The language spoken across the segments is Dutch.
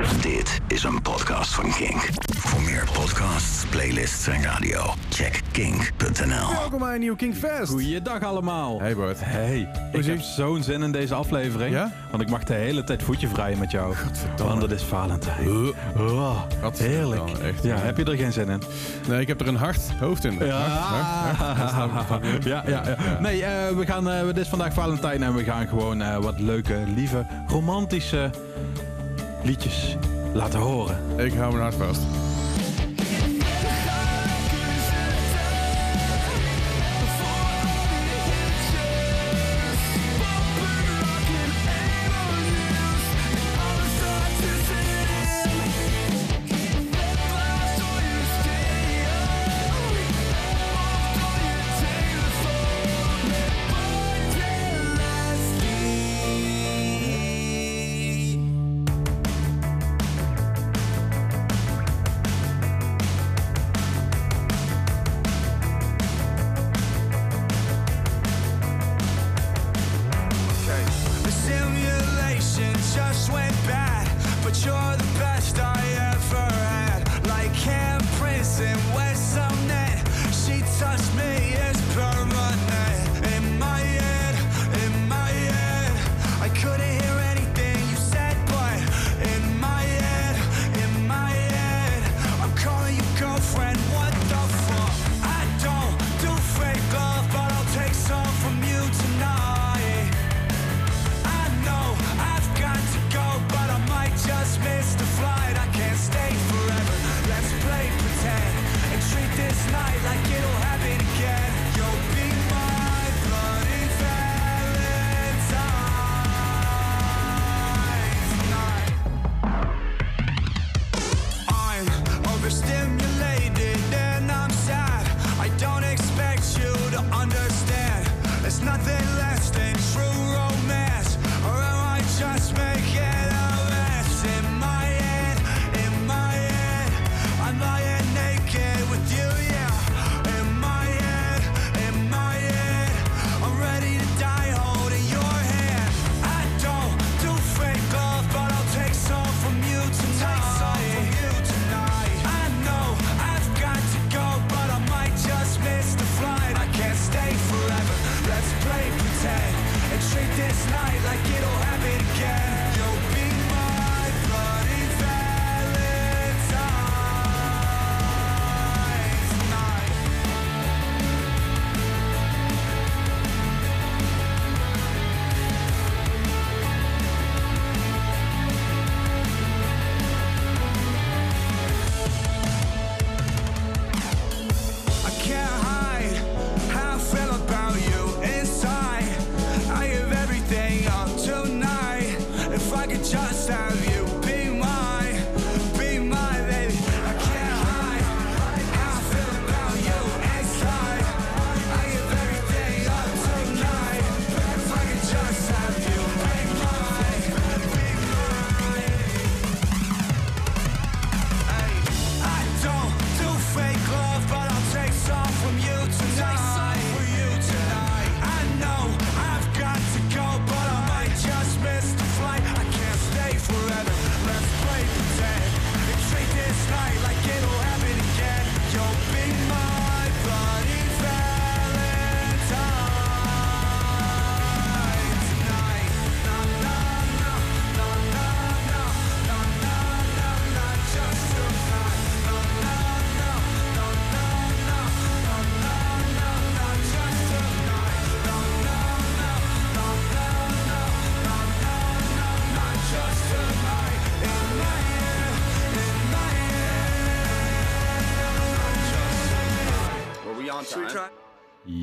Dit is een podcast van Kink. Voor meer podcasts, playlists en radio, check kink.nl. Welkom bij een nieuw King Fest. Goeiedag allemaal. Hey Bart. Hey, ik heb zo'n zin in deze aflevering. Ja? Want ik mag de hele tijd voetje vrijen met jou. Want het is Valentijn. Oh, heerlijk. echt. ja, heb je er geen zin in? Nee, ik heb er een hard hoofd in. Ja, is dan- ja, ja, ja. Nee, eh, we gaan, eh, het is vandaag Valentijn en we gaan gewoon eh, wat leuke, lieve, romantische liedjes laten horen. Ik hou mijn hart vast.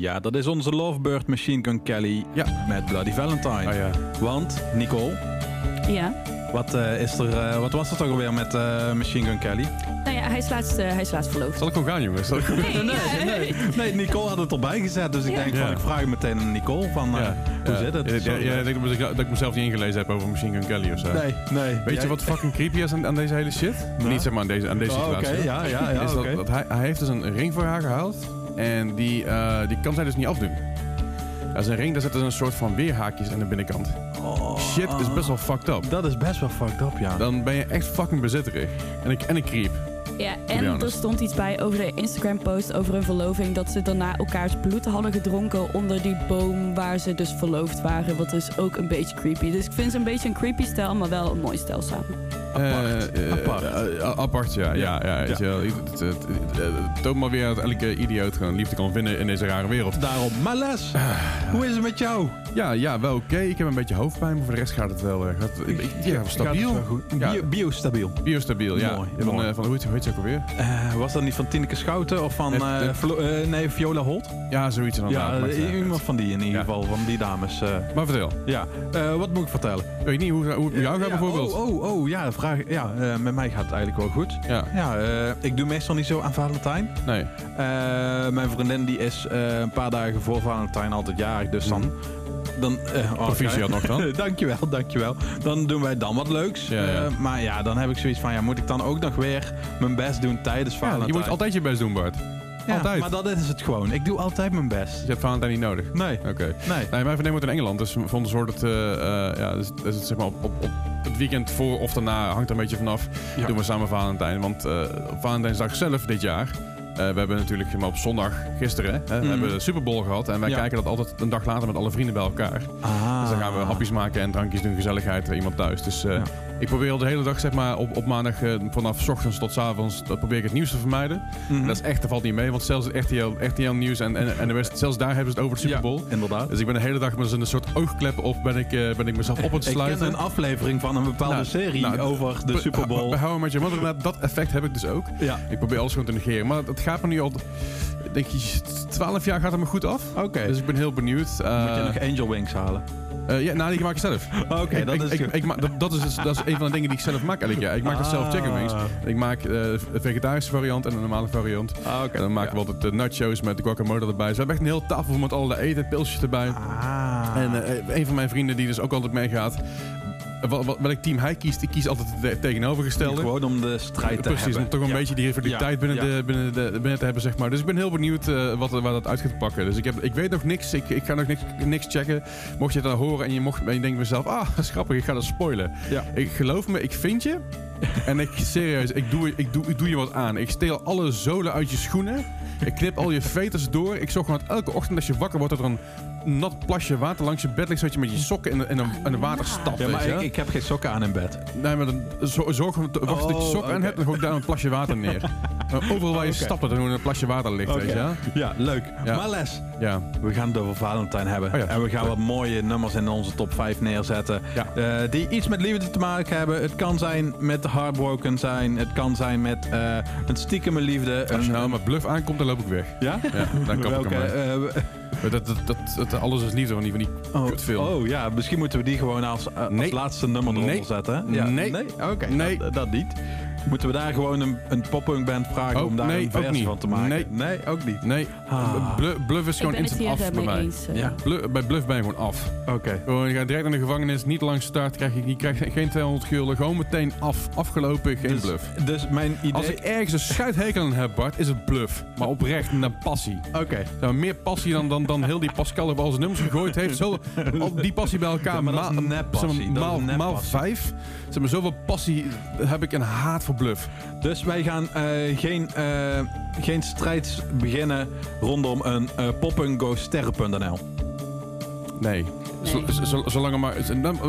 Ja, dat is onze Lovebird Machine Gun Kelly Ja. met Bloody Valentine. Oh ja. Want, Nicole, Ja. wat, eh, is er, eh, wat was er toch alweer met eh, Machine Gun Kelly? Nou ja, hij is laatst, hij is laatst verloofd. Zal ik gewoon gaan, jongens? Ik- Nee, ja, nee, nee, Nicole had het erbij gezet. Dus ik Ja. denk van, Ja. ik vraag meteen aan Nicole van, hoe Ja. zit het? Ja, ja, ik denk dat ik- mezelf niet ingelezen heb over Machine Gun Kelly of zo. Nee, nee. Weet Jij- je wat fucking creepy is aan, aan deze hele shit? Nou? Niet zeg maar aan deze, aan deze Oh, situatie. Oké, ja, ja, ja. is dat, oké. dat hij, hij heeft dus een ring voor haar gehaald. En die, eh, die kan zij dus niet afdoen. Ja, zijn ring, daar zitten een soort van weerhaakjes aan de binnenkant. Shit is best wel fucked up. Dat is best wel fucked up, ja. Dan ben je echt fucking bezitterig. En ik, en ik creep. Ja, be en er stond iets bij over de Instagram-post over hun verloving. Dat ze daarna elkaars bloed hadden gedronken onder die boom waar ze dus verloofd waren. Wat dus ook een beetje creepy. Dus ik vind ze een beetje een creepy stijl, maar wel een mooi stijl samen. Apart. Eh, eh, Apart. eh, eh, apart, ja. ja, ja. Het, het, het, toont maar weer dat elke idioot gewoon liefde kan vinden in deze rare wereld. Daarom. Maar Les, hoe is het met jou? Ja, ja wel oké. Ik heb een beetje hoofdpijn, maar voor de rest gaat het wel. eh, gaat, ik, ik- ja, stabiel. Gaat het wel goed? Ja. Bio, biostabiel. Biostabiel, ja. Mooi, van, mooi. eh, van hoe heet, ook alweer? Eh, was dat niet van Tineke Schouten of van eh, nee, Viola Holt? Ja, zoiets inderdaad. Ja, iemand van die in ieder Ja. geval, van die dames. Maar vertel. ja, wat moet ik vertellen? Weet je niet hoe, hoe het met jou gaat Ja, bijvoorbeeld? Oh, oh, oh, ja, vraag, ja met mij gaat het eigenlijk wel goed. Ja, Ja, ik doe meestal niet zo aan Valentijn. nee. Mijn vriendin die is een paar dagen voor Valentijn altijd jarig, dus dan... dan oh, Proficiat nog dan. dankjewel, dankjewel. Dan doen wij dan wat leuks. Ja, ja. Eh, maar ja, dan heb ik zoiets van, ja, moet ik dan ook nog weer mijn best doen tijdens Valentijn? je moet altijd je best doen, Bart. Ja, altijd. Maar dat is het gewoon. Ik doe altijd mijn best. Je hebt Valentijn niet nodig. Nee, Oké. nee. Nee, mijn vriendin woont in Engeland, dus we vonden soort dat, ja, dus, dus het, zeg maar op, op, op het weekend voor of daarna hangt er een beetje vanaf. Ja. Doen we samen Valentijn, want eh, Valentijnsdag zelf dit jaar. Eh, we hebben natuurlijk maar, op zondag, gisteren, hè, we Mhm. hebben de Super Bowl gehad. En wij Ja. kijken dat altijd een dag later met alle vrienden bij elkaar. Ah. Dus dan gaan we hapjes maken en drankjes doen, gezelligheid bij iemand thuis. Dus eh, Ja. ik probeer al de hele dag, zeg maar, op, op maandag eh, vanaf 's ochtends tot avonds, dat probeer ik het nieuws te vermijden. En dat is echt, dat valt niet mee, want zelfs het RTL, RTL Nieuws en, en, en de West, zelfs daar hebben ze het over de Super Bowl. Ja, inderdaad. Dus ik ben de hele dag met een soort oogkleppen op, ben ik, eh, ben ik mezelf op het Ik sluiten. ken een aflevering van een bepaalde Nou, serie nou, over de Super Bowl. Bij How I Met Your Mother, inderdaad, dat effect heb ik dus ook. Ja, Ik probeer alles gewoon te negeren. Maar het gaat me nu al, denk je, 12 jaar gaat het me goed af. oké. Dus ik ben heel benieuwd. Eh, Moet je nog Angel Wings halen? eh, ja, nou, die maak ik zelf. Oké, dat is ik, ik maak- dat, dat, is, dus- dat is een van de dingen die ik zelf maak elk jaar. Ik maak dat zelf chicken wings. Ah. Ik maak eh, een vegetarische variant en een normale variant. Ah, oké. En dan maken we altijd de nachos met de guacamole erbij. Dus we hebben echt een hele tafel met allerlei eten en pilsjes erbij. Ah. En eh, een van mijn vrienden die dus ook altijd meegaat. Eh, welk team hij kiest, ik kies altijd het tegenovergestelde. Gewoon om de strijd te Precies, hebben. om toch een Ja. beetje die rivaliteit Ja, binnen, ja. De, binnen, de, binnen te hebben, zeg maar. Dus ik ben heel benieuwd eh, wat, waar dat uit gaat pakken. Dus ik, heb, ik weet nog niks. Ik, ik ga nog niks, niks checken. Mocht je het dan horen en je, mocht, en je denkt mezelf, ah, dat is grappig, ik ga dat spoilen. Ja. Ik geloof me, ik vind je. en ik, serieus, ik doe, ik, doe, ik doe je wat aan. Ik steel alle zolen uit je schoenen. Ik knip al je veters door. Ik zorg gewoon dat elke ochtend als je wakker wordt, dat er een nat plasje water langs je bed ligt, zodat je met je sokken in, in, een, in een water stapt. Ja, maar ik, ik heb geen sokken aan in bed. Nee, maar dan zo- zorg wacht dat je Oh, sokken aan oké. hebt en gooi daar een plasje water neer. Overal waar je Oké. stapt, dat er een plasje water ligt, weet je? Ja, leuk. Ja. Maar Les, Ja. we gaan het over Valentijn hebben. Oh ja. En we gaan wat mooie nummers in onze top 5 neerzetten. Eh, die iets met liefde te maken hebben. Het kan zijn met heartbroken zijn. Het kan zijn met eh een stiekeme liefde. Als je nou met bluff aankomt, dan loop ik weg. Ja? Ja, dan kap ik hem Dat, dat, dat, dat, alles is liefde van die, van die oh, kutfilm. oh ja, misschien moeten we die gewoon als, eh, als Nee. laatste nummer eronder Nee. zetten. Ja. Nee. Oké, Nee. dat, dat niet. Moeten we daar gewoon een, een poppunkband vragen Oh, om daar nee, een niet. van te maken? Nee. ook niet. Nee, Ah. Blu- bluff is gewoon instant af bij mij. eens. eh. Ja. Blu- bij bluff ben je gewoon af. Oké. Gewoon, je gaat direct naar de gevangenis, niet lang start, krijg je, je krijgt geen 200 gulden. Gewoon meteen af, afgelopen, geen Dus, bluff. dus mijn idee... Als ik ergens een schuithekel aan heb, Bart, is het bluff. Maar oprecht, naar passie. Oké. Meer passie dan, dan, dan heel die Pascal op al zijn nummers gegooid heeft. Zo, al die passie bij elkaar. Ja, maar dat is maal- maal vijf. Zeg maar, zoveel passie heb ik een haat voor bluff. Dus wij gaan eh, geen, eh, geen strijd beginnen rondom een poppungosterren.nl. Nee. Zo- zolang er maar... dan-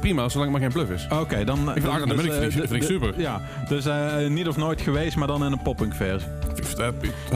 Prima, zolang er maar geen bluff is. Oké, dan... vind dan- Arjen de Munnik vind ik- eh, vind ik super. Ja, dus eh, niet of nooit geweest, maar dan in een poppunk versie.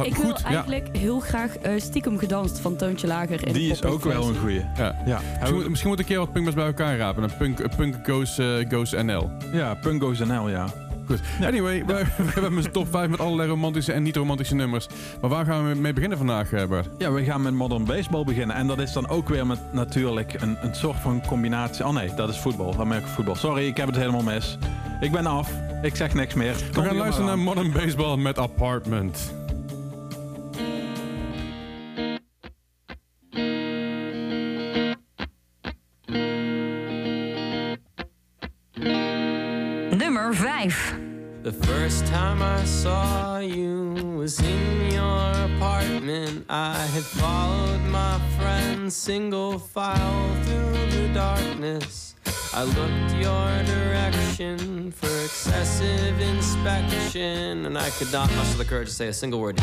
Ik wil Goed, ja. eigenlijk heel graag eh, stiekem gedanst van Toontje Lager. In Die is ook wel een goeie. Ja. Ja, Misschien, moet- misschien moet ik een keer wat punkbers bij elkaar rapen. Een punk, punk goes, eh, goes NL. ja Pungo's NL, ja. Goed. Anyway, we, we hebben een top 5 met allerlei romantische en niet-romantische nummers. Maar waar gaan we mee beginnen vandaag, eh, Bart? Ja, we gaan met Modern Baseball beginnen. En dat is dan ook weer met natuurlijk een, een soort van combinatie. Oh nee, dat is voetbal. Amerikaanse voetbal. Sorry, ik heb het helemaal mis. Ik ben af. Ik zeg niks meer. We gaan luisteren naar Modern Baseball met Apartment. life. The first time I saw you was in your apartment. I had followed my friend single file through the darkness. I looked your direction for excessive inspection, and I could not muster the courage to say a single word.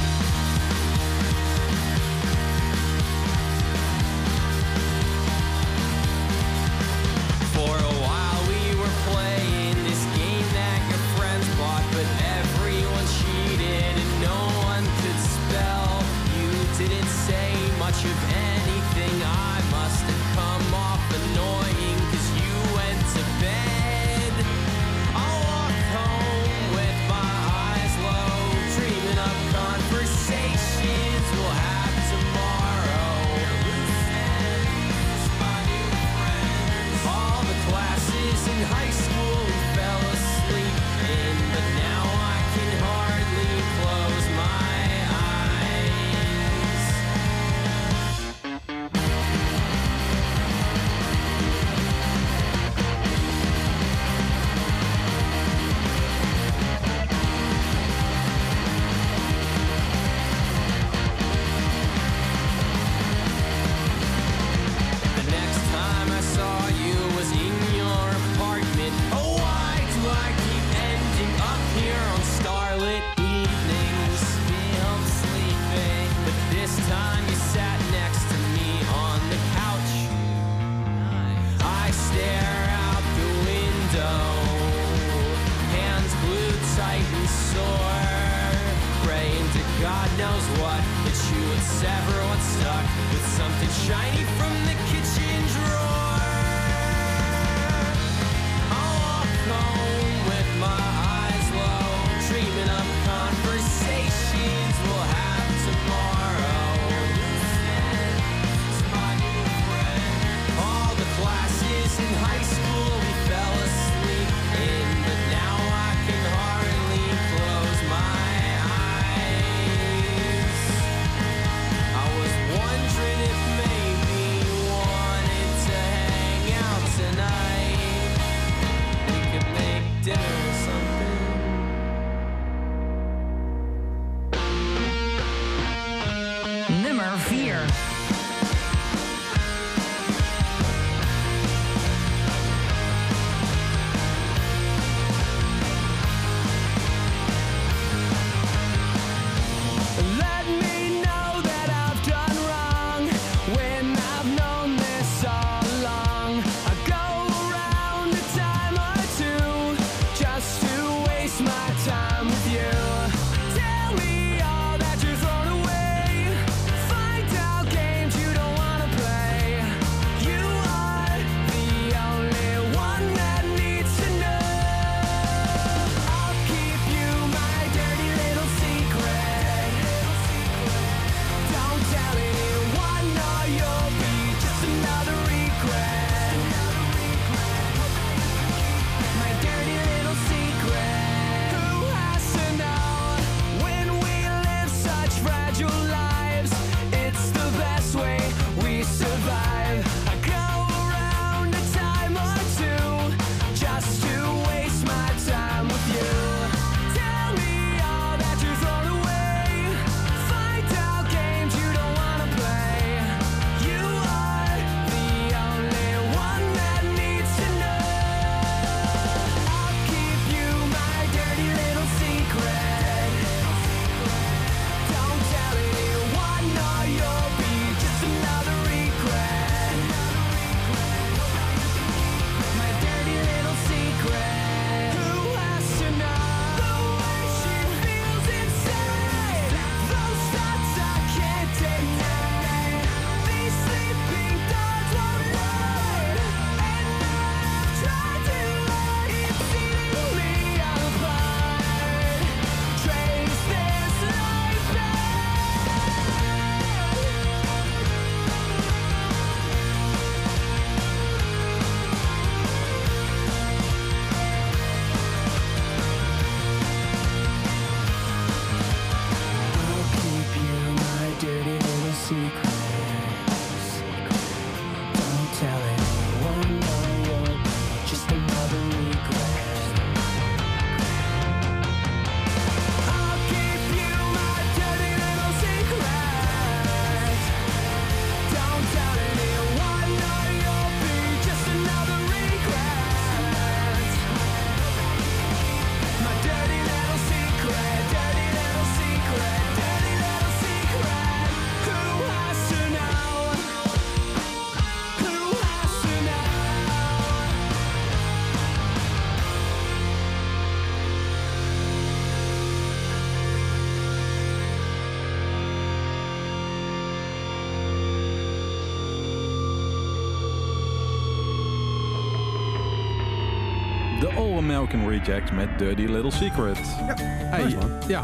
American Rejects met Dirty Little Secret. Ja, hey, nice, man. ja.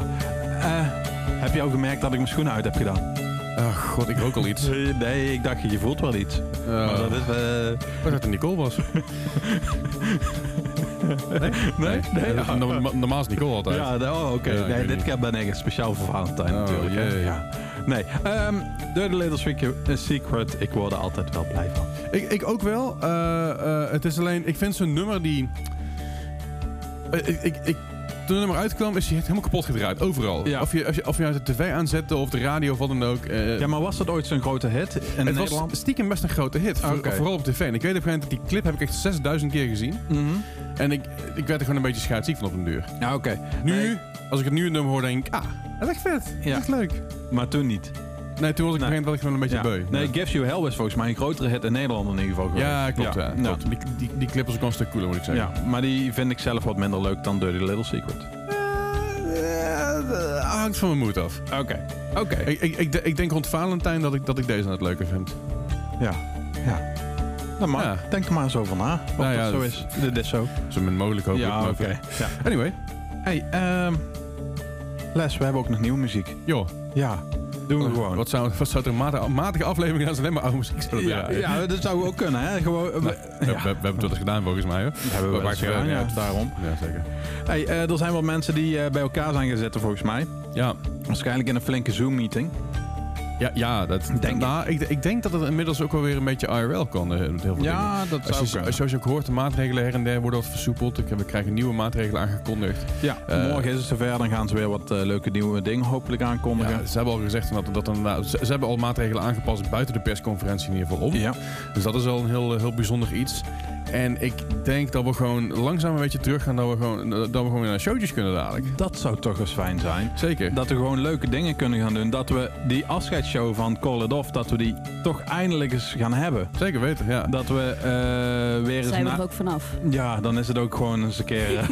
Eh, heb je al gemerkt dat ik mijn schoenen uit heb gedaan? Oh god, ik rook al iets. Nee, ik dacht, je voelt wel iets. Uh, Maar dat is... Wat dat een Nicole was. nee? Nee? Nee? No- Normaal is Nicole altijd. Ja, oh, oké. Ja, nee, dit keer ben ik speciaal voor Valentijn Oh, natuurlijk. Ja. Nee, ehm Dirty Little Secret, eh, Secret, ik word er altijd wel blij van. Ik, ik ook wel. Het is alleen, ik vind zo'n nummer die. Eh, ik, ik, ik, toen het nummer uitkwam, is hij helemaal kapot gedraaid. Overal. Ja. Of, je, als je, of je uit de tv aanzette of de radio of wat dan ook. eh, Ja, maar was dat ooit zo'n grote hit in het Nederland? was stiekem best een grote hit. Vooral op tv. En ik weet op een gegeven moment die clip heb ik echt 6000 keer gezien. Mhm. En ik, ik werd er gewoon een beetje schaatsiek van op een duur. Ja, oké. Nu, Nee, als ik het nu nummer hoor, denk ik, ah, dat is echt vet. Ja. Echt leuk. maar toen niet. Nee, toen was ik moment wel gewoon een beetje Ja. beu. Nee. Gives You Hell was volgens mij een grotere hit in Nederland in ieder geval geweest. Ja, klopt. Ja, Ja. klopt. Die, die, die clip was ook een stuk cooler, moet ik zeggen. Ja, maar die vind ik zelf wat minder leuk dan Dirty Little Secret. Eh, hangt van mijn moed af. Oké. Oké. Ik, ik, ik, de- ik denk rond Valentijn dat ik, dat ik deze net leuker vind. Ja. Ja. Nou, maar Ja. denk er maar eens over na. Of Nou ja, dat zo is. Dit is zo. Zo min mogelijk hopelijk. Ja, oké. Ja. Anyway, Hey, ehm Les, we hebben ook nog nieuwe muziek. joh. Ja, doen we gewoon. Wat zou, wat zou er een matige, aflevering zijn als alleen maar oude muziek ja, ja, dat zou ook kunnen, hè? Gewoon, we, We, ja. we, we hebben het wel eens gedaan volgens mij. Hoor. Dat hebben we wel gedaan, ja, daarom. Ja, zeker. Hey, eh, er zijn wel mensen die eh, bij elkaar zijn zitten, volgens mij. Ja, Waarschijnlijk in een flinke Zoom-meeting. Ja, ja dat, Denk nou, ik. Ik denk dat het inmiddels ook wel weer een beetje IRL kan. eh, met heel veel dingen. Ja, dat zou je, zoals je ook hoort, de maatregelen her en der worden wat versoepeld. We krijgen nieuwe maatregelen aangekondigd. Ja, Eh, morgen is het zover. Dan gaan ze weer wat eh, leuke nieuwe dingen hopelijk aankondigen. Ja, ze hebben al gezegd dat, dat nou, ze, ze hebben al maatregelen aangepast buiten de persconferentie in ieder geval om. Ja. Dus dat is al een heel, heel bijzonder iets. En ik denk dat we gewoon langzaam een beetje terug gaan. Dat we gewoon, dat we gewoon weer naar showtjes kunnen dadelijk. Dat zou toch eens fijn zijn. Zeker. Dat we gewoon leuke dingen kunnen gaan doen. Dat we die afscheidsshow van Call It Off, dat we die toch eindelijk eens gaan hebben. Zeker weten, ja. Dat we eh, weer eens... Zijn we er ook vanaf? Ja, dan is het ook gewoon eens een keer... eh,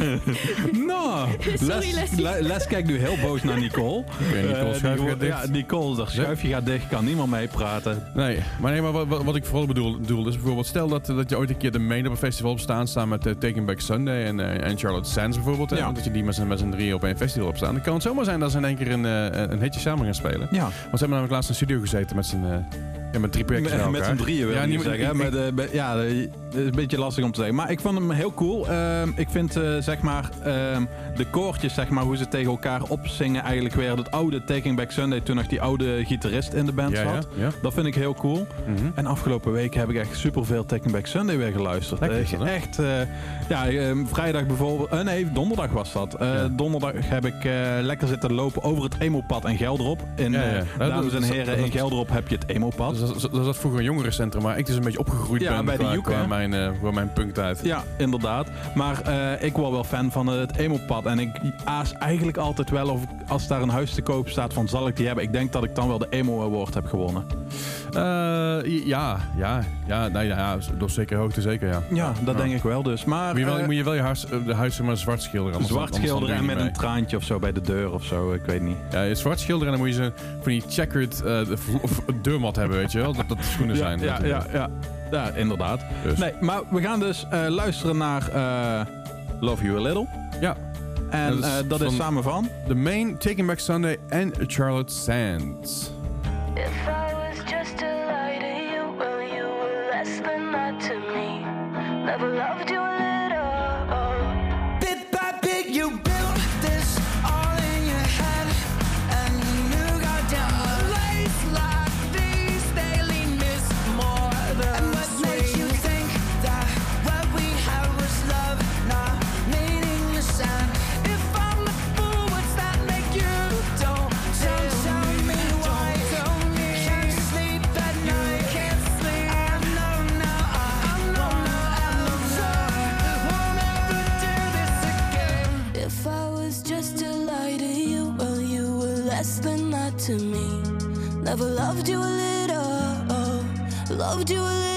nou, Sorry, Les kijkt nu heel boos naar Nicole. Oké, Nicole, Eh, schuif. Ja, Nicole, dat schuifje gaat dicht, kan niemand meepraten. Nee, maar, nee, maar wat, wat- wat ik vooral bedoel, bedoel is bijvoorbeeld... Stel dat, dat je ooit een keer de main op een festival op staan... staan met eh, Taking Back Sunday en, eh, en Charlotte Sands bijvoorbeeld. Ja. Dat je die met z'n met z'n drieën op één festival op staan. Dan kan het zomaar zijn dat ze in één keer een, eh, een hitje samen gaan spelen. Ja, Want ze hebben namelijk laatst in de studio gezeten met z'n... ja, met drie projecten met, met z'n drieën wil Ja, ik niet zeggen. ik- met, met- ja, het is een beetje lastig om te zeggen. Maar ik vond hem heel cool. Ehm, ik vind eh, zeg maar ehm, de koortjes, zeg maar, hoe ze tegen elkaar opzingen eigenlijk weer. Het oude Taking Back Sunday, toen nog die oude gitarist in de band Ja, zat. ja. Dat vind ik heel cool. Mhm. En afgelopen week heb ik echt superveel Taking Back Sunday weer geluisterd. Lekker dat, echt, eh, ja, ehm, vrijdag bijvoorbeeld, eh, nee, donderdag was dat. Donderdag heb ik lekker zitten lopen over het Emo-pad in Gelderop. In, Dat- dames en dat- heren, dat- in Gelderop heb je het Emo-pad. Dat, dat zat vroeger een jongerencentrum, maar ik dus een beetje opgegroeid Ja, ben bij de Joek, qua mijn, eh qua mijn punktijd. Ja, inderdaad. Maar eh, ik word wel fan van het emo-pad. En ik aas eigenlijk altijd wel of als daar een huis te koop staat van zal ik die hebben. Ik denk dat ik dan wel de emo award heb gewonnen. Eh, ja, ja, ja, nou ja, door zekere hoogte zeker, ja. Ja, dat Ja. denk ik wel dus. Maar Moet je wel, eh, moet je wel je huis, eh, de huis maar zwart schilderen. anders zwart anders schilderen en met een traantje of zo bij de deur of zo. Ik weet niet. Ja, je zwart schilderen en dan moet je zo van die checkered eh, of deurmat hebben, weet je wel. Dat, dat de schoenen Ja, zijn. ja, ja, ja. ja, inderdaad. Dus. Nee, maar we gaan dus eh, luisteren naar eh, Love You A Little. Ja, En Dat is eh, dat is van- samen van... The Main, Taking Back Sunday en Charlotte Sands. Never loved you to me. Never loved you a little, loved you a little.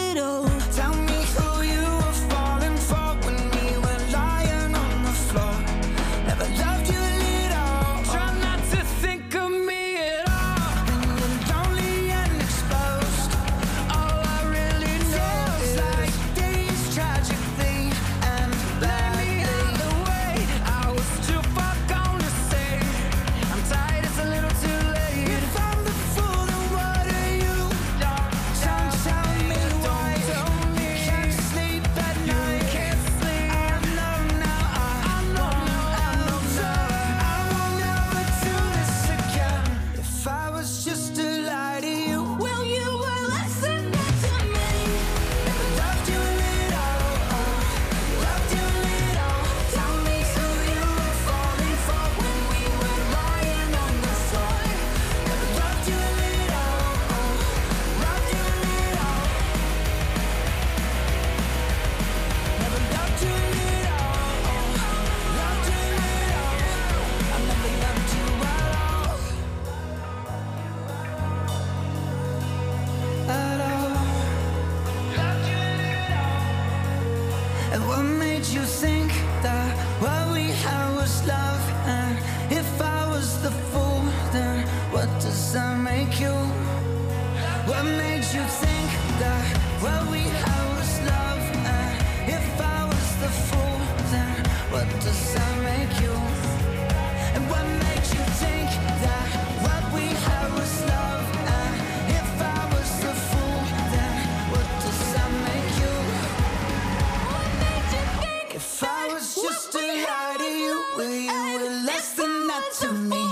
To me?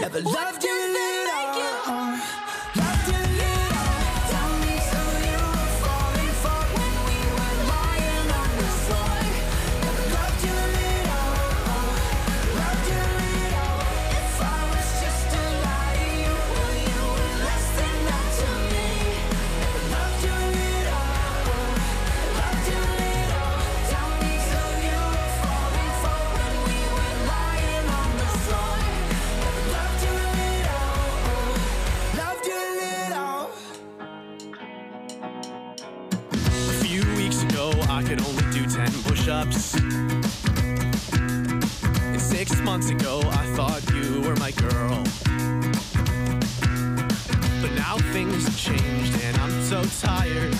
Never loved you ups. And six months ago, I thought you were my girl. But now things have changed, and I'm so tired.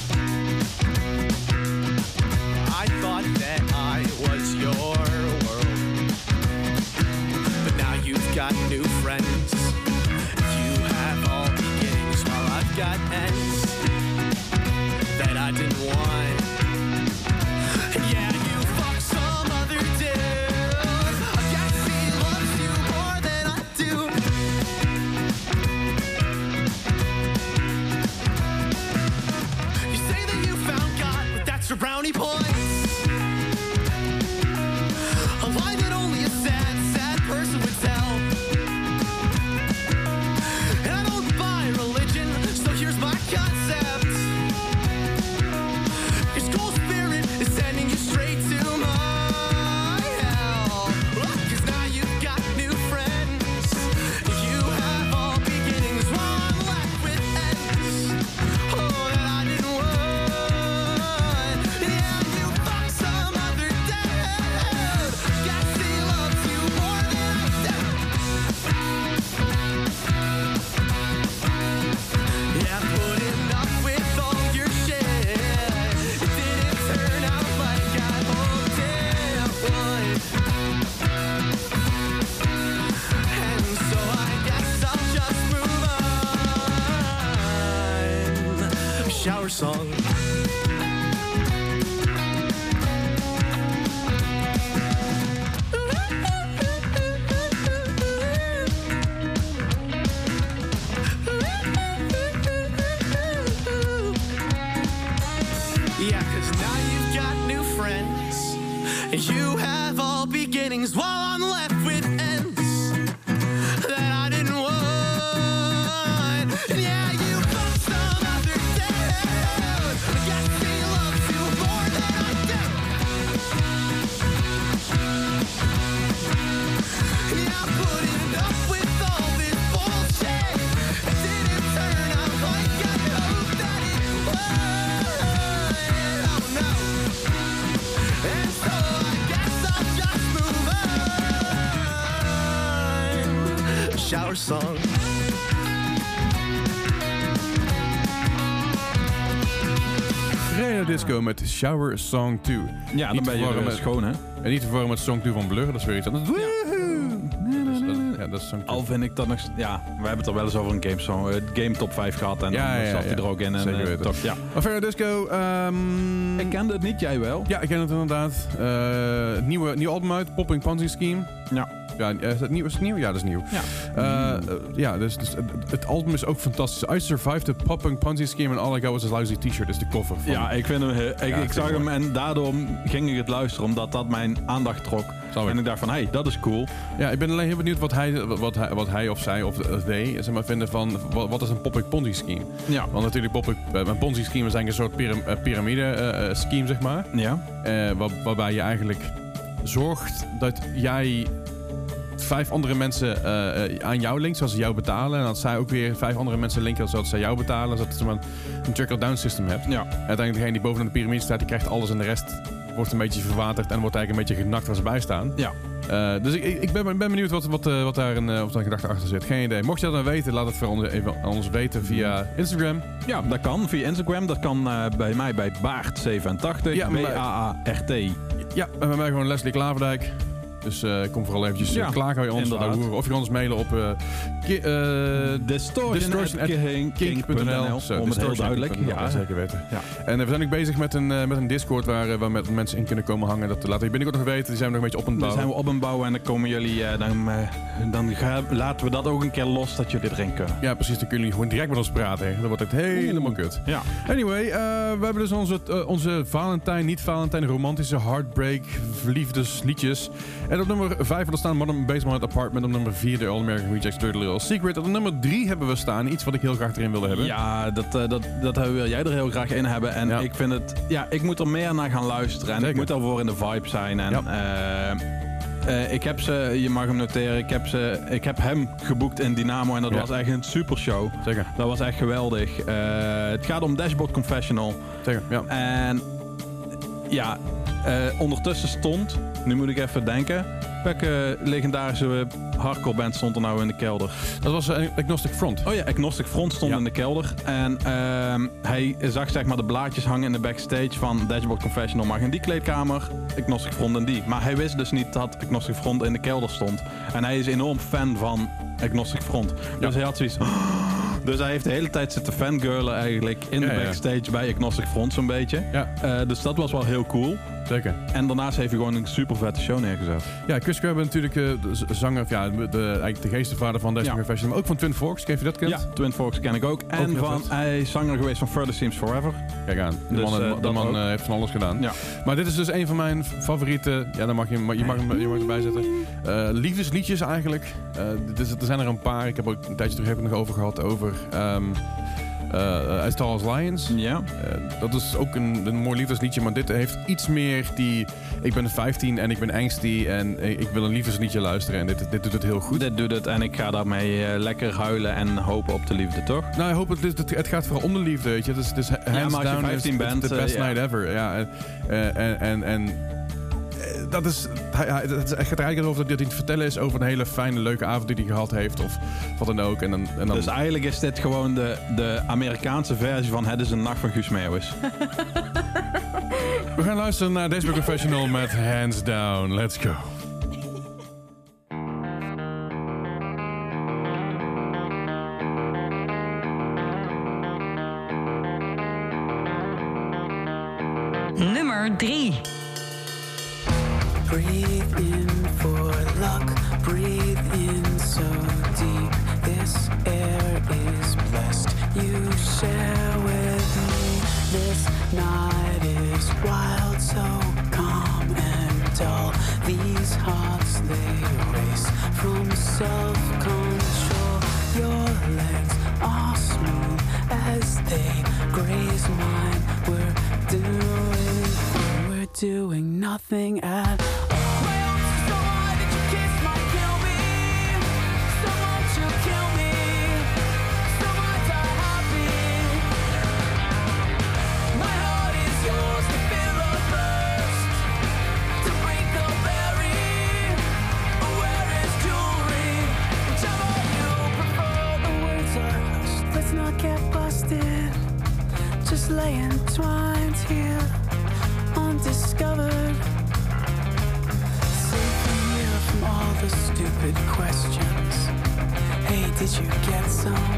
Met Shower Song 2. Ja, dan Niet ben je schoon, hè? En niet te verwarren met Song 2 van Blur, dat is weer iets anders. Woehoe! Dat is- dat- Ja, dat is Song 2. Al vind ik dat nog... Ja, we hebben het er wel eens over een game, song, eh, game top 5 gehad. En Ja, dan ja, zat ja. hij er ook in. En, Zeker eh, weten. toch, ja. Maar Radio Disco, ehm, Ik kende het niet, jij wel? Ja, ik ken het inderdaad. Eh, nieuwe, nieuw album uit, Popping Ponzi Scheme. Ja. Ja, is het nieuw? Is het nieuw? Ja, dat is nieuw. Ja. Ja, dus, dus het, het album is ook fantastisch. I survived the Popping Ponzi Scheme and all I got was a lousy t-shirt. is de cover van. Ja, ik vind hem... he- Ik, zag hem en daardoor ging ik het luisteren, omdat dat mijn aandacht trok. Snap. En ik dacht van, hé, hey, dat is cool. Ja, ik ben alleen heel benieuwd wat hij, wat hij, wat hij of zij of eh, they zeg maar, vinden van wat, wat is een Popping Ponzi Scheme. Ja. Want natuurlijk, eh, een Ponzi Scheme is eigenlijk een soort eh, piramide eh, eh, scheme, zeg maar. Ja. Eh, waar- waarbij je eigenlijk zorgt dat jij vijf andere mensen eh, eh, aan jou linkt, zodat ze jou betalen. En dat zij ook weer vijf andere mensen linken, zodat zij jou betalen. Zodat je maar een trickle-down system hebt. Ja. En uiteindelijk degene die bovenaan de piramide staat, die krijgt alles en de rest wordt een beetje verwaterd en wordt eigenlijk een beetje genakt waar ze bij staan. Ja. Eh, dus ik, ik ben, ben benieuwd wat, wat, eh, wat daar een, eh, of daar een gedachte achter zit. Geen idee. Mocht je dat dan weten, laat het voor ons even aan ons weten via Instagram. Ja, dat kan via Instagram. Dat kan bij mij bij Baart87. Ja, B-A-A-R-T. Ja, en bij mij gewoon Leslie Klaverdijk. Dus eh, kom vooral eventjes Ja, ja, klagen bij ons. hoeren. Of je kan ons mailen op uh, ki- eh, Distortion.kink.nl kink.nl. Zo, Om het heel duidelijk. Ja, zeker weten. Ja. En eh, we zijn ook bezig met een, eh, met een Discord waar, eh, waar met mensen in kunnen komen hangen. Dat laten we binnenkort nog weten. Die zijn we nog een beetje op aan het Dan zijn bouwen. we op een bouwen en dan komen jullie, eh, dan, eh, dan laten we dat ook een keer los dat jullie erin kunnen. Ja, precies. Dan kunnen jullie gewoon direct met ons praten. Dan wordt het helemaal kut. Ja. Anyway, eh, we hebben dus onze, eh, onze Valentijn, niet Valentijn, romantische heartbreak, liefdesliedjes. En op nummer 5 hadden we staan Modern Basement Apartment. Op nummer 4 de All American Rejects Dirty Little Secret. En op nummer 3 hebben we staan iets wat ik heel graag erin wilde hebben. Ja, dat, eh, dat, dat wil jij er heel graag in hebben. En Ja. ik vind het, ja, ik moet er meer naar gaan luisteren. En ik moet daarvoor in de vibe zijn. En, Ja. eh, eh, ik heb ze, je mag hem noteren, ik heb, ze, ik heb hem geboekt in Dynamo en dat Ja. was echt een super show. Zeker, Dat was echt geweldig. Eh, het gaat om Dashboard Confessional. zeker. Ja. En ja, eh, ondertussen stond, nu moet ik even denken, welke legendarische hardcore band stond er nou in de kelder? Dat was eh, Agnostic Front. Oh ja, Agnostic Front stond Ja. in de kelder. En ehm, hij zag zeg maar de blaadjes hangen in de backstage van Dashboard Confessional. Mag in die kleedkamer, Agnostic Front in die. Maar hij wist dus niet dat Agnostic Front in de kelder stond. En hij is enorm fan van Agnostic Front. Dus hij had zoiets... Dus hij heeft de hele tijd zitten fangirlen eigenlijk in de backstage bij Agnostic Front zo'n beetje. Ja, Eh, dus dat was wel heel cool. Zeker. En daarnaast heeft hij gewoon een super vette show neergezet. Ja, Chris Kerber natuurlijk eh, de zanger, of ja, de, de, eigenlijk de geestenvader van Destiny Ja. Confession. Maar ook van Twin Forks, ken je dat kent? Ja, Twin Forks ken ik ook. En van, hij is zanger geweest van Further Seems Forever. Kijk aan. De Dus, man, eh, de man ook. eh, heeft van alles gedaan. Ja. Maar dit is dus een van mijn favoriete. Ja, dan mag je, je, mag, hem, je mag erbij zetten. Liefdesliedjes eigenlijk. Dit is, er zijn er een paar. Ik heb ook een tijdje terug heb ik nog over gehad. Over ehm eh, As Tall as Lions. Ja. Eh, dat is ook een, een mooi liefdesliedje. Maar dit heeft iets meer die. Ik ben 15 en ik ben angsty. En ik wil een liefdesliedje luisteren. En dit, dit doet het heel goed. Dit doet het en ik ga daarmee eh, lekker huilen en hopen op de liefde, toch? Nou, ik hoop het, het, het gaat vooral om de liefde, weet je. Het is, het is hands maar als je down 15 is bent, the best ja. night ever. Ja, en, en, en, dat is, hij, het is- het gaat er eigenlijk over dat hij het vertellen is over een hele fijne, leuke avond die hij gehad heeft. Of wat dan ook. En dan, en dan, Dus eigenlijk is dit gewoon de, de Amerikaanse versie van Het is een nacht van Guus Meeuwis. we gaan luisteren naar Desperate Professional met Hands Down. Let's go. Nummer 3. Breathe in for luck, breathe in so deep. This air is blessed. You share with me. This night is wild, so calm and dull. These hearts they race from self control. Your legs are smooth as they graze mine. We're doing, doing nothing at Let's did you get some?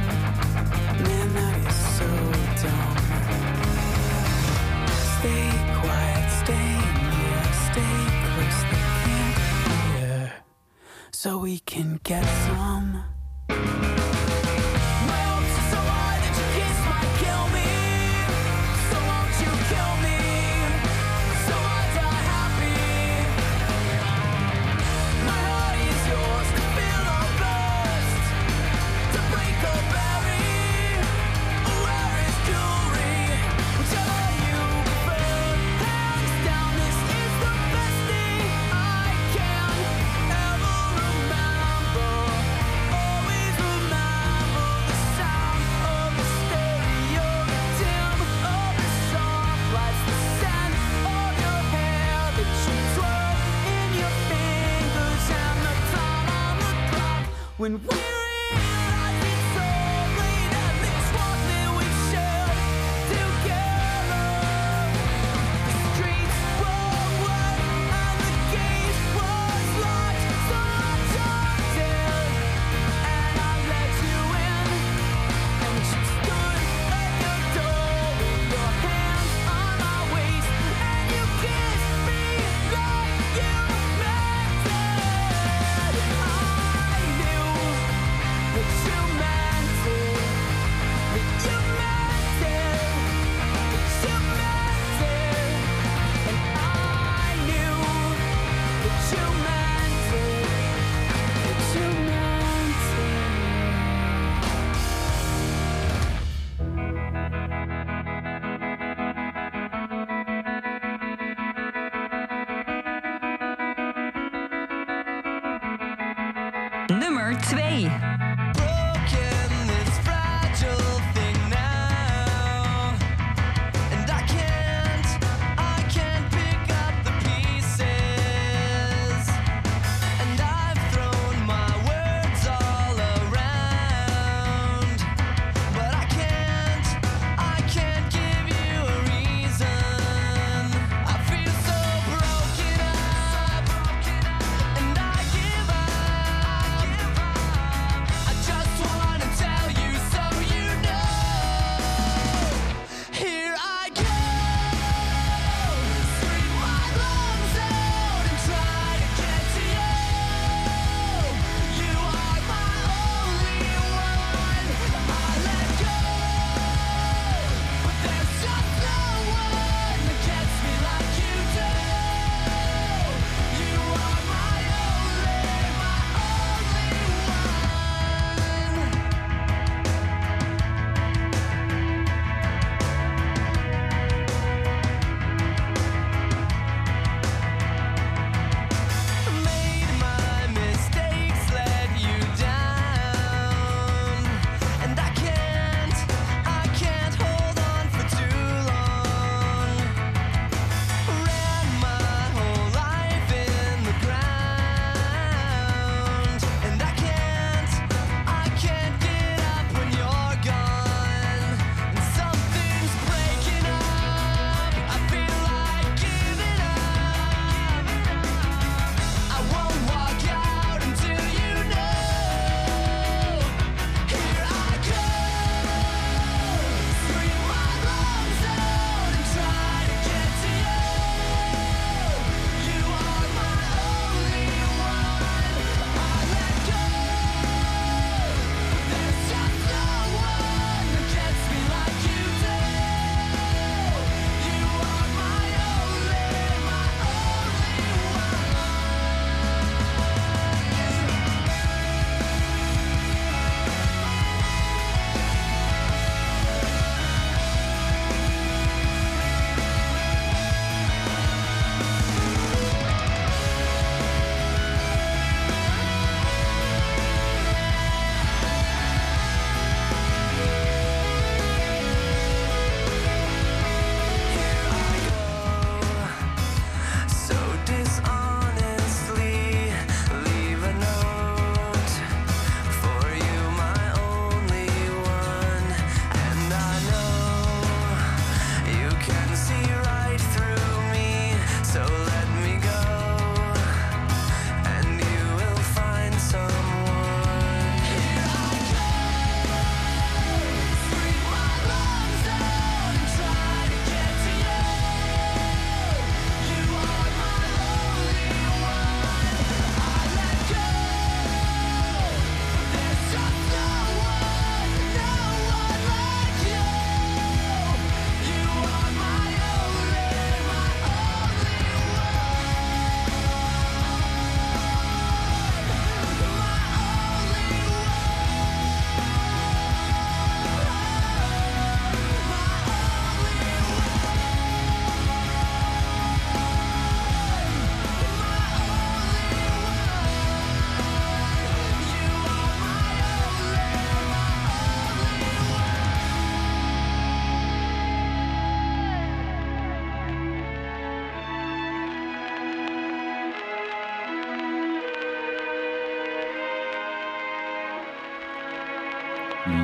When we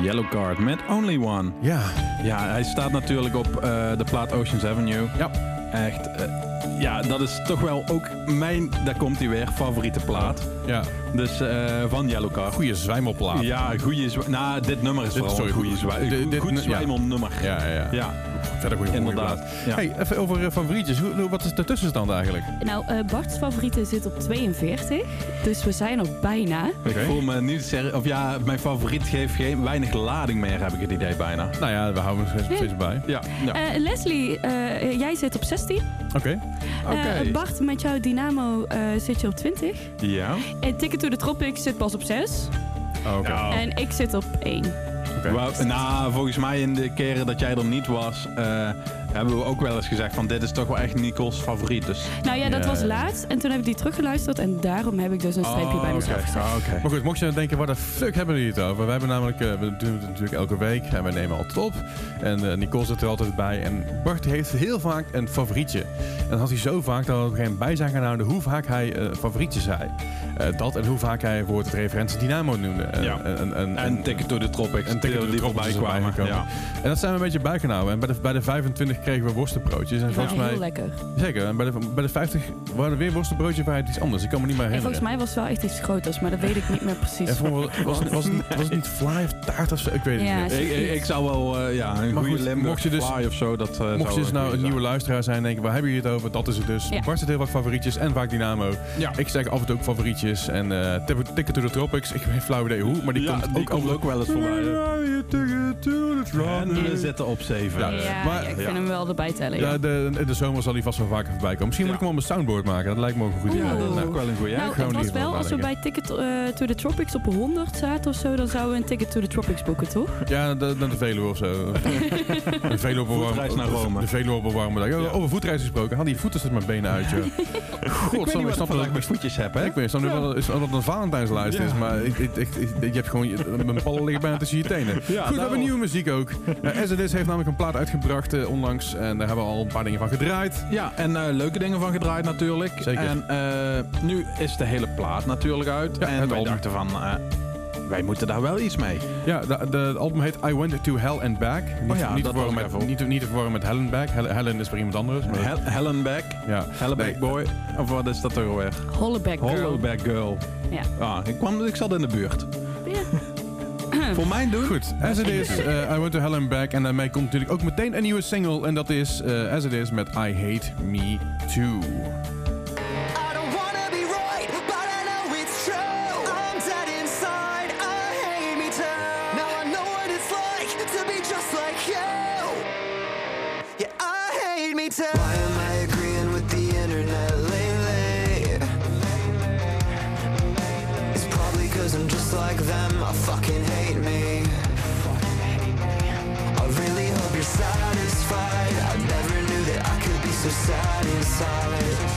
Yellow Card met Only One. Ja. Ja, hij staat natuurlijk op eh, de plaat Oceans Avenue. Ja. Echt, eh, ja, dat is toch wel ook mijn, daar komt hij weer, favoriete plaat. Ja. Dus eh, van Yellow Card. Goeie zwijmelplaat. Ja, goede zwa- Nou, dit nummer is Dit- vooral sorry, een goede goed- dit- goed zwijmelnummer. Ja, ja, ja. Ja, Verder goede inderdaad. Ja. Hey, even over eh, favorietjes. Wat is de tussenstand eigenlijk? Nou, eh Bart's favoriete zit op 42. Dus we zijn er bijna. Ik voel me niet serieus. Of ja, mijn favoriet geeft geen, weinig lading meer, heb ik het idee bijna. Nou ja, we houden er steeds, bij. Ja, ja. Eh, Leslie, eh, jij zit op 16. Oké. Oké. Eh, Bart, met jouw Dynamo eh, zit je op 20. ja. En Ticket to the Tropics zit pas op 6. Oh, Oké. Ja. En ik zit op 1. Wou- nou, volgens mij in de keren dat jij er niet was, eh, hebben we ook wel eens gezegd van dit is toch wel echt Nico's favoriet. Dus... Nou ja, dat was laatst. En toen heb ik die teruggeluisterd. En daarom heb ik dus een streepje bij Oh, mezelf oké. gezet. Ah. Maar goed, mocht je denken, waar de fuck hebben we het over? We hebben namelijk, eh, we doen het natuurlijk elke week en we nemen altijd op. En eh, Nicole zit er altijd bij. En Bart heeft heel vaak een favorietje. En dat had hij zo vaak dat we op een gegeven moment bij zijn gaan houden hoe vaak hij eh favorietje zei. Eh, dat en hoe vaak hij bijvoorbeeld het referentie Dynamo noemde. En, Ja. en, en, en, En Ticket to the Tropics, en Ticket to the die Tropics voorbij is erbij kwamen. Ja. En dat zijn we een beetje bijgehouden. En bij de, bij de 25 kregen we worstenbroodjes. En Ja, volgens mij... heel lekker. Zeker. En bij de, bij de 50 waren er weer worstenbroodjes bij iets anders. Ik kan me niet meer En herinneren. volgens mij was het wel echt iets groters. Maar dat weet ik niet meer precies. En volgens- was, het- was, het, was het niet fly of taart of zo? Ik weet het Ja, niet. Ik, ik, ik zou wel eh, ja, een Maar goede goed, Limburg mocht je dus- fly of zo. Dat, eh, Mocht zou je dus nou een nieuwe luisteraar zijn en denken, waar hebben jullie het over? Dat is het dus. Ja. Bart zit heel vaak favorietjes en vaak Dynamo. Ja. Ik zeg af en toe ook favorietjes. En eh Ticket- to the Tropics, ik heb geen flauw idee hoe, maar die Ja, komt die ook komt ook wel eens voorbij. En we zitten op 7. Ja. Ja, Maar- ja, ik ja. vind hem wel erbij tellen. Ja. Ja, de, in de zomer zal hij vast wel vaker voorbij komen. Misschien moet ik hem op mijn soundboard maken. Dat lijkt me ook een goed idee. Ook wel een goeie. nou, het was wel, als we bij. Ticket eh, to the Tropics op 100 zaten of zo, dan zouden we een Ticket to the Tropics boeken, toch? Ja, de, de, de Veluwe of zo. De Veluwe op een warme- naar Rome. De Veluwe op een warme dag. Ja. Over voetreis gesproken. Haal die voeten eens met mijn benen uit, joh. ik weet God, ik snap dat- met voetjes heb, hè? Ik weet niet wel is dat het een Valentijnslijst is, maar ik, ik, ik, ik- je hebt gewoon je, mijn ballen liggen bijna tussen je tenen. Goed, we hebben nieuwe muziek ook. Uh, It Is heeft namelijk een plaat uitgebracht eh, en daar hebben we al een paar dingen van gedraaid. Ja, en eh, leuke dingen van gedraaid natuurlijk. Zeker. En eh, nu is de hele plaat natuurlijk uit. Ja, en het wij album. dachten van, eh, wij moeten daar wel iets mee. Ja, de, de, het album heet I Went to Hell and Back. Niet, Oh ja, niet, te dat ik met, even niet, te- niet te verwarren met Helen Back. Hel- Helen is voor iemand anders. Maar, Hel Hellenback, ja. Hellenback Nee, Boy, of wat is dat toch alweer? Hollaback Girl. Hollowback Girl. Ja. Ah, ik, kwam, ik zat in de buurt. Ja. Voor mijn doen. Goed, As It Is, eh, I Went to Hell and Back. En daarmee komt natuurlijk ook meteen een nieuwe single. En dat is eh, As It Is met I Hate Me Too. I society is solid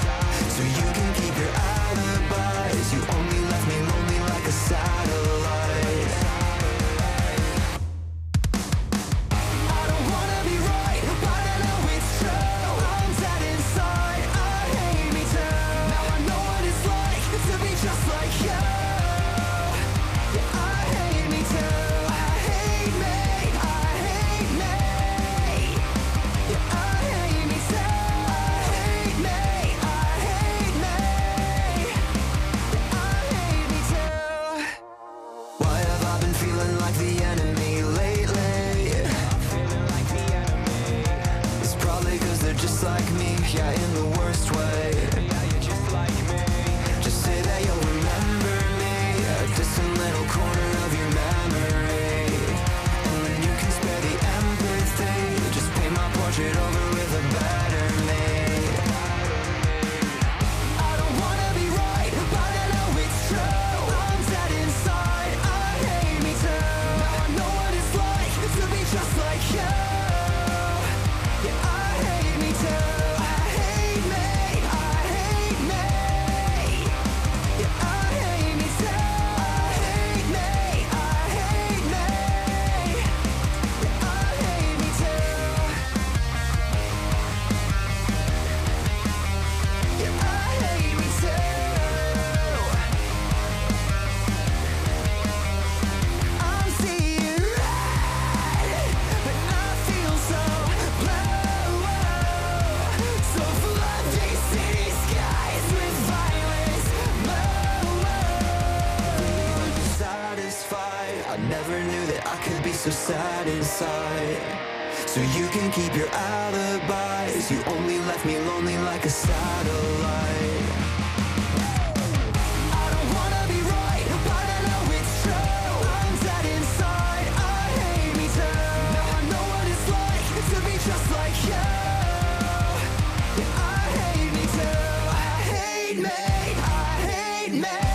made.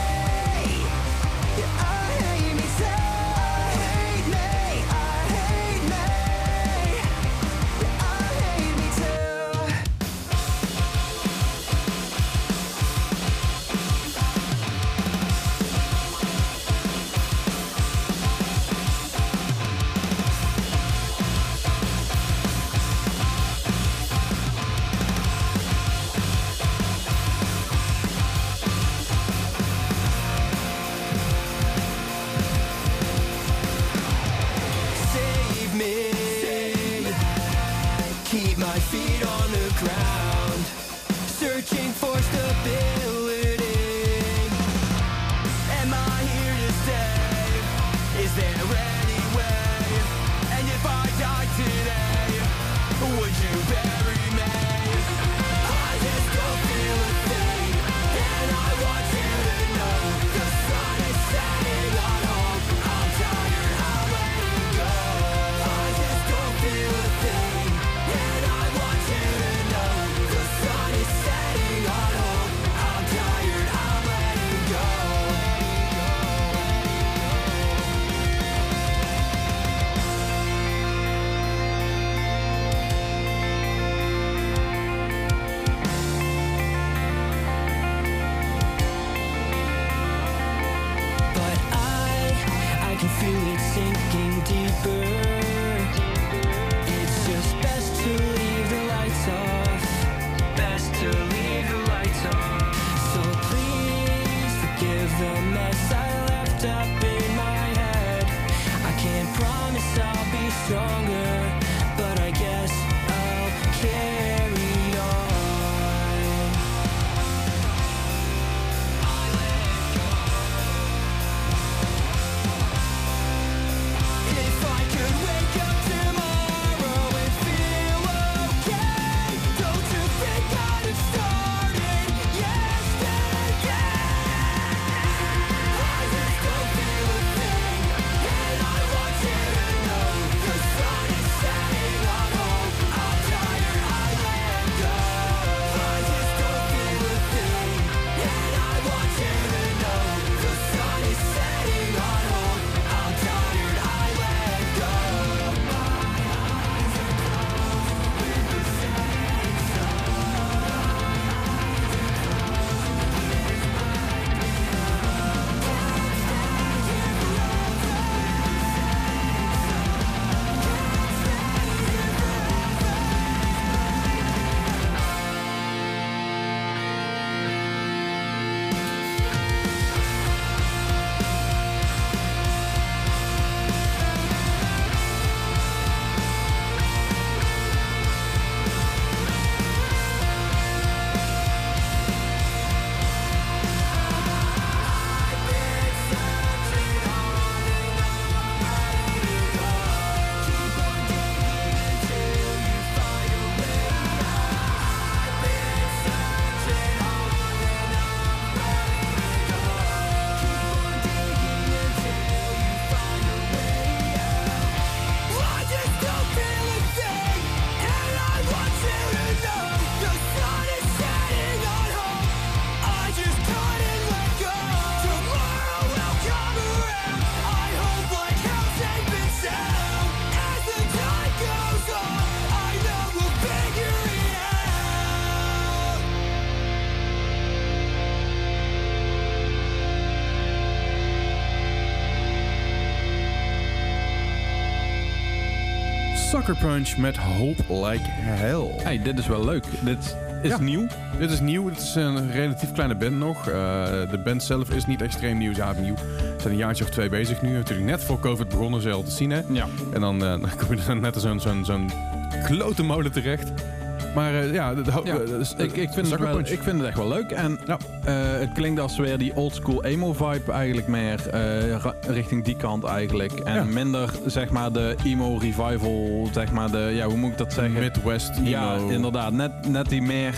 I'll be stronger. Sucker Punch met Hope Like Hell. Hey, dit is wel leuk. Dit is nieuw. Dit is nieuw. Het is een relatief kleine band nog. Eh, de band zelf is niet extreem nieuw. Ze zijn zijn een jaartje of twee bezig nu. Natuurlijk net voor COVID begonnen ze al te zien. Hè? Ja. En dan, uh, dan kom je net zo'n zo'n zo'n klote molen terecht. Maar eh, ja, de, de, Ja, eh, dus, ik, ik, vind het wel, ik vind het echt wel leuk. En Ja. eh, het klinkt als weer die oldschool emo vibe eigenlijk meer richting die kant eigenlijk. En Ja. minder zeg maar de emo revival, zeg maar de, ja hoe moet ik dat zeggen? Midwest emo. ja, inderdaad. Net, net die meer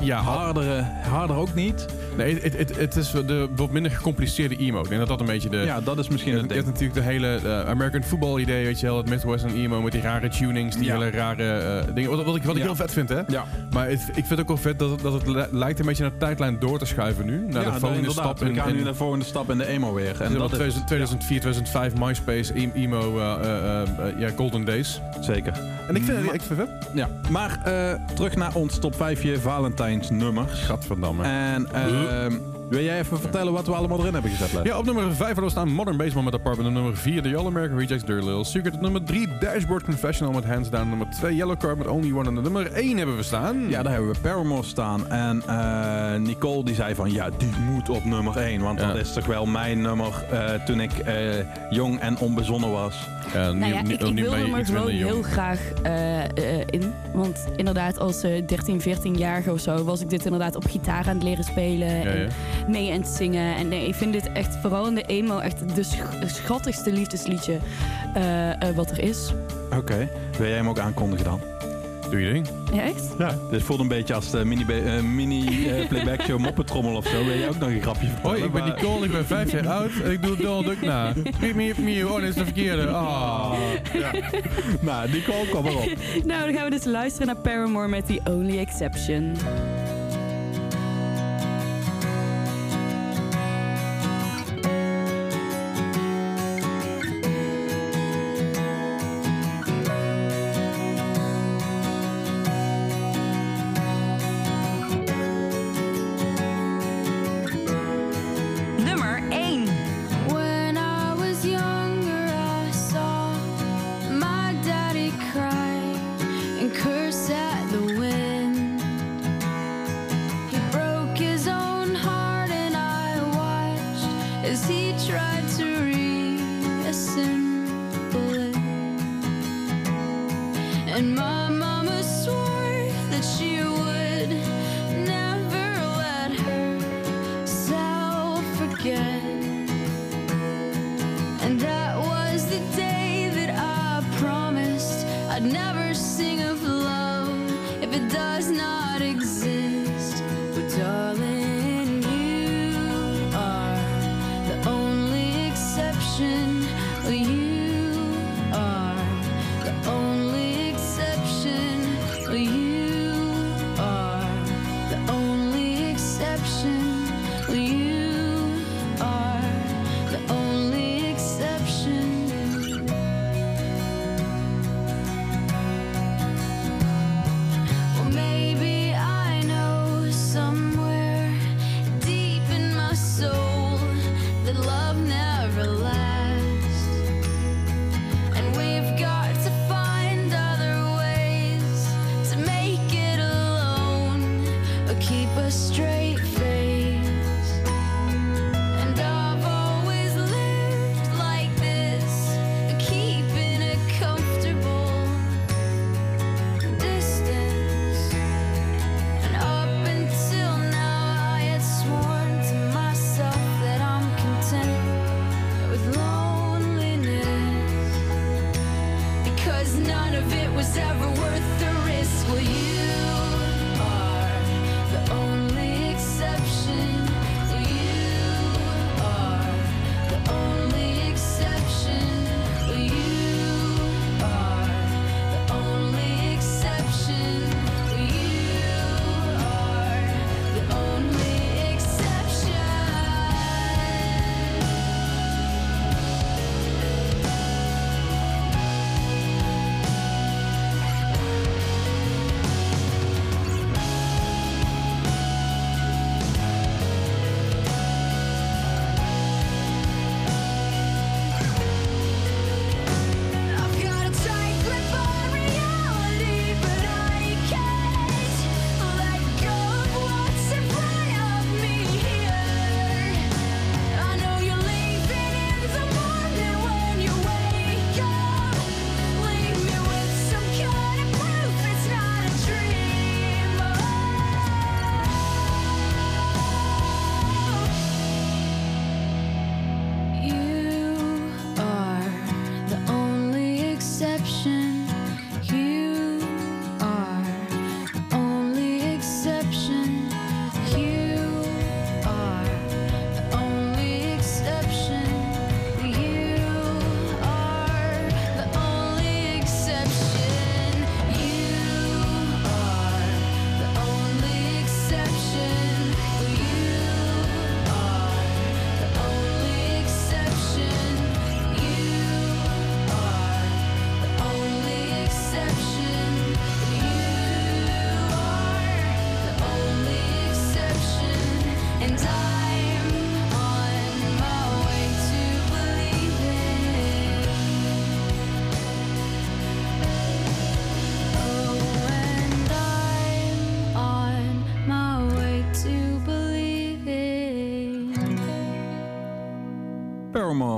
Ja, hardere, harder ook niet. Nee, het, het, het is de wat minder gecompliceerde emo. Ik denk dat dat een beetje de... Ja, dat is misschien het hebt, je hebt natuurlijk de hele eh, American football idee, weet je wel. Het Midwestern emo met die rare tunings, die Ja. hele rare eh, dingen. Wat, wat ik, wat ik Ja. heel vet vind, hè. Ja, Maar het- ik vind het ook wel vet dat het, dat het li- lijkt een beetje naar de tijdlijn door te schuiven nu. Naar ja de volgende stap. We in- gaan in- nu naar de volgende stap in de emo weer. En dat dat is, 2004, 2005 MySpace, e- emo, eh, ja, golden days. Zeker. En ik vind, Maar- ik vind het vet. Ja, maar terug naar ons top 5 Valentijns nummers. Gadverdamme. En wil jij even vertellen wat we allemaal erin hebben gezet, Les? Ja, op nummer 5 hadden we staan Modern Baseball met Apartment. Op nummer 4 The All American Rejects Dirty Little Secret. Op nummer 3 Dashboard Confessional met Hands Down. Nummer 2 Yellow Card met Only One. En op nummer 1 hebben we staan. Ja, daar hebben we Paramore staan. En eh, Nicole die zei van, ja, die moet op nummer 1. Want Ja. dat is toch wel mijn nummer eh, toen ik eh, jong en onbezonnen was. Ja, Nou ja, ik, ik wilde hem er gewoon heel graag eh, eh, in. Want inderdaad, als eh 13, 14-jarige of zo... was ik dit inderdaad op gitaar aan het leren spelen. Ja, en ja. mee aan het zingen. En nee, ik vind dit echt, vooral in de emo... echt de sch- schattigste liefdesliedje eh, eh, wat er is. Oké. Wil jij hem ook aankondigen dan? Doe je ding. Ja, echt? Ja. Dit voelt een beetje als de mini, eh, mini eh, playback show moppetrommel of zo. Wil jij ook nog een grapje vertellen? Hoi, ik ben Maar- Nicole, ik ben 5 jaar oud en ik doe Donald Duck na. Miep, miep, miep. Oh, dit is de verkeerde. Ah. Nou, Nicole, kom maar op. Nou, dan gaan we dus luisteren naar Paramore met The Only Exception.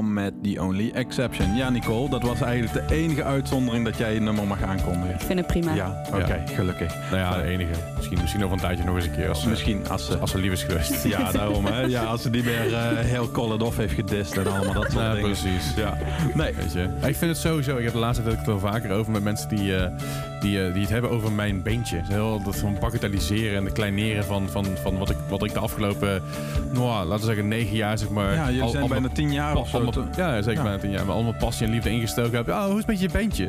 Met The Only Exception. Ja, Nicole, dat was eigenlijk de enige uitzondering dat jij je nummer mag aankondigen. Ik vind het prima. Ja, oké, gelukkig. Nou ja, de enige. Misschien, misschien over een tijdje nog eens een keer. Als, Misschien als ze... als ze lief is geweest. Ja, daarom hè. Ja, als ze die weer eh, heel Call It Off heeft gedist en allemaal dat soort Ja, dingen. precies. Ja. Nee. Weet je. Ik vind het sowieso, ik heb de laatste tijd het er vaker over met mensen die, eh, die, eh, die het hebben over mijn beentje. Heel dat van bagatelliseren en de kleineren van, van, van wat, ik, wat ik de afgelopen, nou, laten we zeggen, negen jaar zeg maar. Ja, jullie al- zijn bijna tien jaar of zo. allemaal- ja, zeker Ja. bijna tien jaar. Maar allemaal passie en liefde ingestoken heb. Oh, hoe is het met je beentje?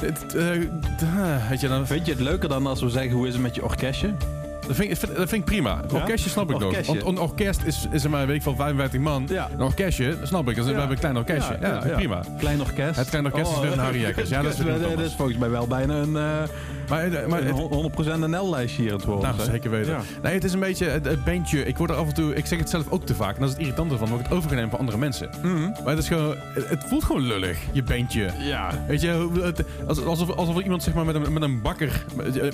Het, eh, ah, weet je, dan, Vind je het leuker dan als we zeggen hoe is het met je orkestje? Dat, vind ik, dat vind ik prima. Orkestje snap ik nog. Want een orkest is, is er maar, weet ik veel, 55 man. Een orkestje, snap ik. We hebben een klein orkestje. Ja, prima. Klein orkest. Het klein orkest is weer een Harry Jekkers. Ja, dat is dat, volgens mij wel bijna een, eh Maar, eh, maar een het, 100% een L-lijstje hier aan het worden. Nou, zeker weten. Ja. Nee, het is een beetje het, het beentje. Ik word er af en toe, ik zeg het zelf ook te vaak. En dat is het irritante van, word ik het overgenomen van andere mensen. Mhm. Maar het is gewoon, het, voelt gewoon lullig, je beentje. Ja. Weet je, het, alsof, alsof iemand zeg maar met een, met een bakker,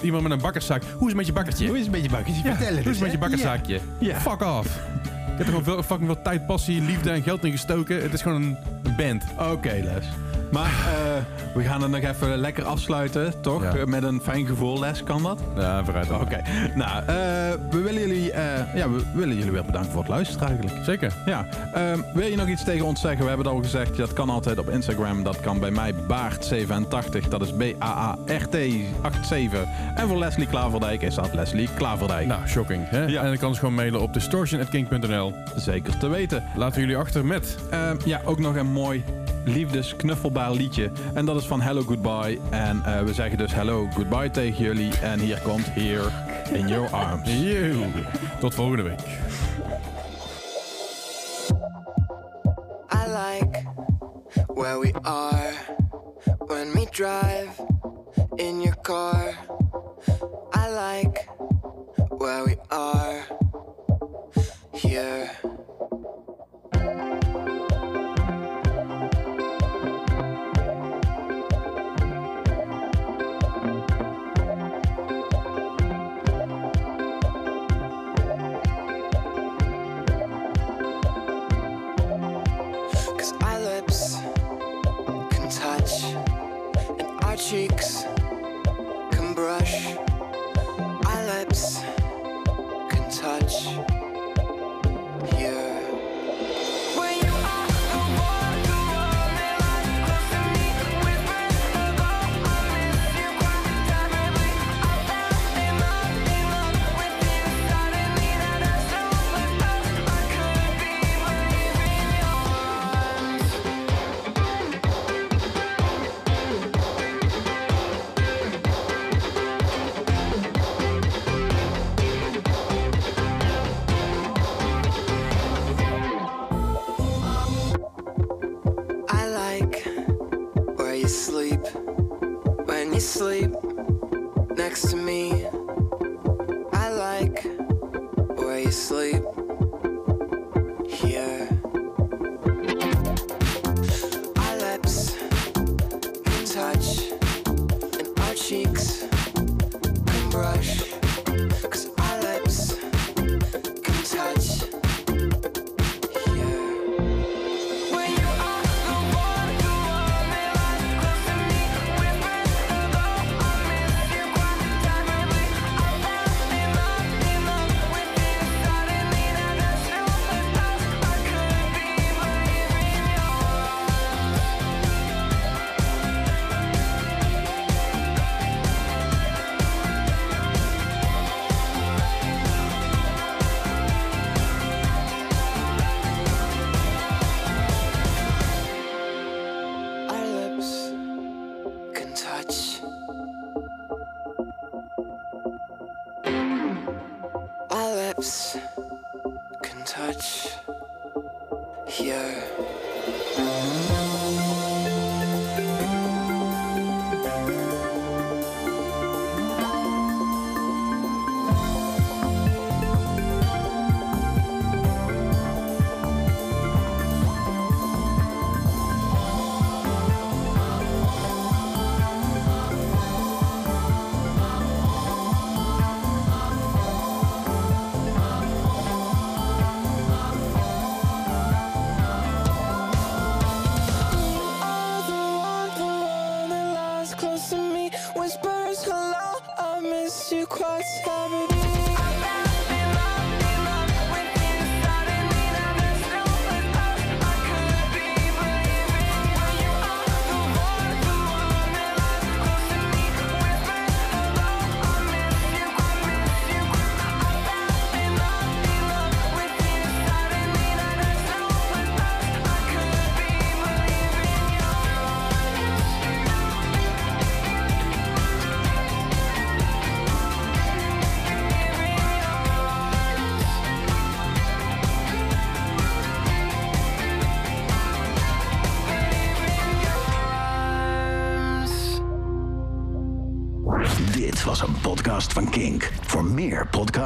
iemand met een bakkerszaak, hoe is het met je bakkertje? Hoe is het met je bakkertje? Ja, hoe is het met je bakkerszaakje? Ja. Fuck off. Ik heb er gewoon veel, fucking veel tijd, passie, liefde en geld in gestoken. Het is gewoon een, een band. Oké, Les. Maar eh, we gaan het nog even lekker afsluiten, toch? Ja. Met een fijn gevoel, Les. Kan dat? Ja, vooruit. Oké. Nou, eh, we, willen jullie, eh, ja, we willen jullie weer bedanken voor het luisteren eigenlijk. Zeker. Ja. Ehm, wil je nog iets tegen ons zeggen? We hebben het al gezegd. Dat kan altijd op Instagram. Dat kan bij mij Baart87. Dat is B-A-A-R-T-87. En voor Leslie Klaverdijk is dat Leslie Klaverdijk. Nou, shocking. Hè? Ja. En dan kan ze gewoon mailen op distortion.king.nl. Zeker te weten. Laten we jullie achter met... Ehm, ja, ook nog een mooi liefdesknuffelbaar liedje. En dat is van Hello Goodbye. En eh, we zeggen dus hello goodbye tegen jullie. En hier komt Here in Your Arms. Yo. Tot volgende week. I like where we are when we drive in your car. I like where we are here.